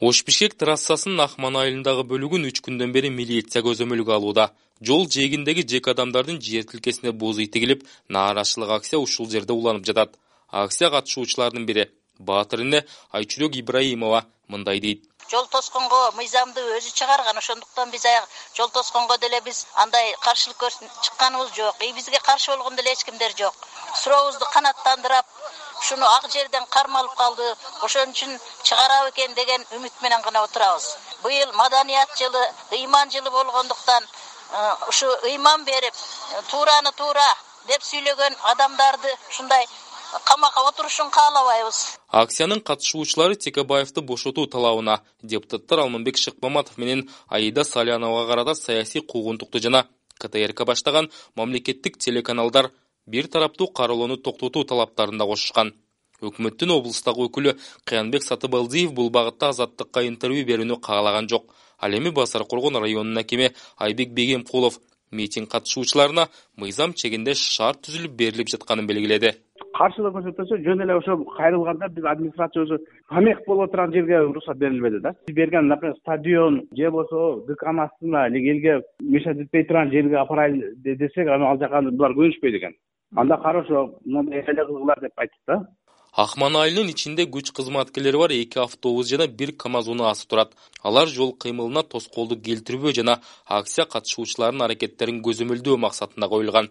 ош бишкек трассасынын акман айылындагы бөлүгүн үч күндөн бери милиция көзөмөлгө алууда. Жол жээгиндеги жеке адамдардын жер тилкесине боз ий тигилип нааразычылык акция ушул жерде уланып жатат. Акция катышуучуларынын бири баатыр эне айчүрөк ибраимова мындай дейт. Жол тосконго мыйзамды өзү чыгарган ошондуктан биз жол тосконго деле биз андай каршылык чыкканыбыз жок и бизге каршы болгон деле эч кимдер жок. Сурообузду канааттандырып ушуну ак жерден кармалып калды ошон үчүн чыгарат экен деген үмүт менен гана отурабыз. Быйыл маданият жылы ыйман жылы болгондуктан э, ушу ыйман берип э, туураны туура деп сүйлөгөн адамдарды ушундай камакка отурушун каалабайбыз. Акциянын катышуучулары текебаевди бошотуу талабына депутаттар алмамбек шыкмаматов менен аида саляновага карата саясий куугунтукту жана ктрк баштаган мамлекеттик телеканалдар бир тараптуу кароолоону токтотуу талаптарын да кошушкан. Өкмөттүн облустагы өкүлү кыянбек сатыбалдиев бул багытта азаттыкка интервью берүүнү каалаган жок. Ал эми базар коргон районунун акими айбек бегемкулов митинг катышуучуларына мыйзам чегинде шарт түзүлүп берилип жатканын белгиледи. Каршылык көрсөтпөсө жөн эле ошо кайрылганда биз администрация өзү помех болуп турган жерге уруксат берилбеди да. Биз берген например стадион же болбосо дкнын астына элге мешать этпей турган жерге алып барайлы десек анан ал жака булар көнүшпөйт экен анда хорошо мындай эле кылгыла деп айттык да. Акман айылынын ичинде күч кызматкерлери бар эки автобус жана бир камаз унаасы турат. Алар жол кыймылына тоскоолдук келтирбөө жана акция катышуучуларынын аракеттерин көзөмөлдөө максатында коюлган.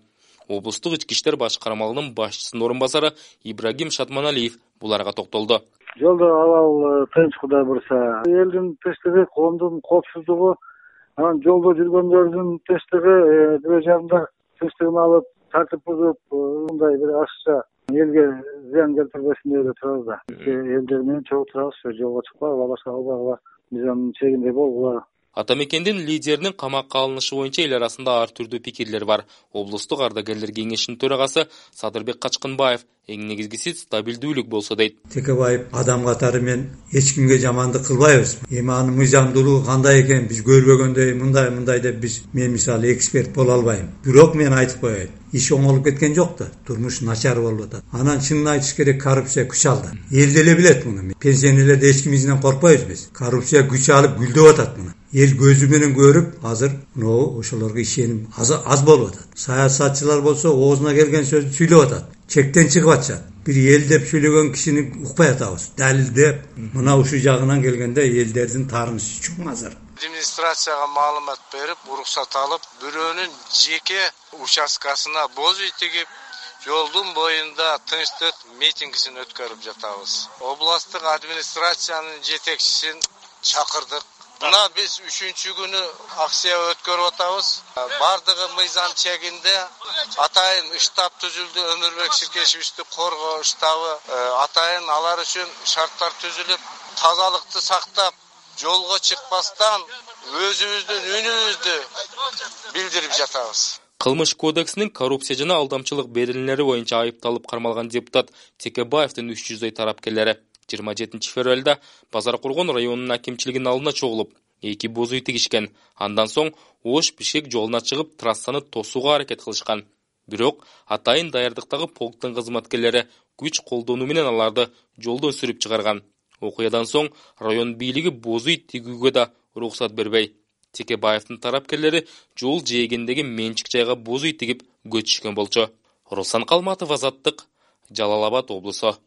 Облустук ички иштер башкармалыгынын башчысынын орун басары ибрагим шатманалиев буларга токтолду. Жолдо абал э, тынч кудай буюрса элдин тынчтыгы коомдун коопсуздугу анан жолдо жүргөндөрдүн тынчтыгы э, бирөө жагында тынчтыгын алып тартип бузуп э, мындай бир ашыкча элге зыян келтирбесин деп эле турабыз да. Элдер менен чогуу турабыз жолго чыкпагыла башка кылбагыла мыйзамдын чегинде болгула ата мекендин лидеринин камакка алынышы боюнча эл арасында ар түрдүү пикирлер бар. Облустук ардагерлер кеңешинин төрагасы садырбек качкынбаев эң негизгиси стабилдүүлүк болсо дейт. Текебаев адам катары мен эч кимге жамандык кылбайбыз. Эми анын мыйзамдуулугу кандай экенин биз көрбөгөндөй мындай мындай деп биз мен мисалы эксперт боло албайм. Бирок мен айтып коеюн иш оңолуп кеткен жок да турмуш начар болуп атат. Анан чынын айтыш керек коррупция күч алды. Эл деле билет муну. Пенсионерлерде эч кимибизден коркпойбуз биз. Коррупция күч алып гүлдөп атат муну эл көзү менен көрүп азыр могу ошолорго ишеним. Аз болуп атат. Саясатчылар болсо оозуна келген сөздү сүйлөп атат. Чектен чыгып атышат. Бир эл деп сүйлөгөн кишини укпай атабыз. Далилдеп мына ушул жагынан келгенде элдердин таарынычы чоң азыр. Администрацияга маалымат берип уруксат алып бирөөнүн жеке участкасына боз үй тигип жолдун боюнда тынчтык митингисин өткөрүп жатабыз. Областтык администрациянын жетекчисин чакырдык мына биз үчүнчү күнү акция өткөрүп атабыз. Баардыгы мыйзам чегинде атайын штаб түзүлдү өмүрбек ширкешевичти коргоо штабы э, атайын алар үчүн шарттар түзүлүп тазалыкты сактап жолго чыкпастан өзүбүздүн үнүбүздү билдирип жатабыз. Кылмыш кодексинин коррупция жана алдамчылык берилмелери боюнча айыпталып кармалган депутат текебаевдин үч жүздөй тарапкерлери жыйырма жетинчи февралда базар коргон районунун акимчилигинин алдына чогулуп эки боз үй тигишкен. Андан соң ош бишкек жолуна чыгып трассаны тосууга аракет кылышкан. Бирок атайын даярдыктагы полктун кызматкерлери күч колдонуу менен аларды жолдон сүрүп чыгарган. Окуядан соң район бийлиги боз үй тигүүгө да уруксат бербей. Текебаевдин тарапкерлери жол жээгиндеги менчик жайга боз үй тигип көчүшкөн болчу. Руслан калматов азаттык жалал абад облусу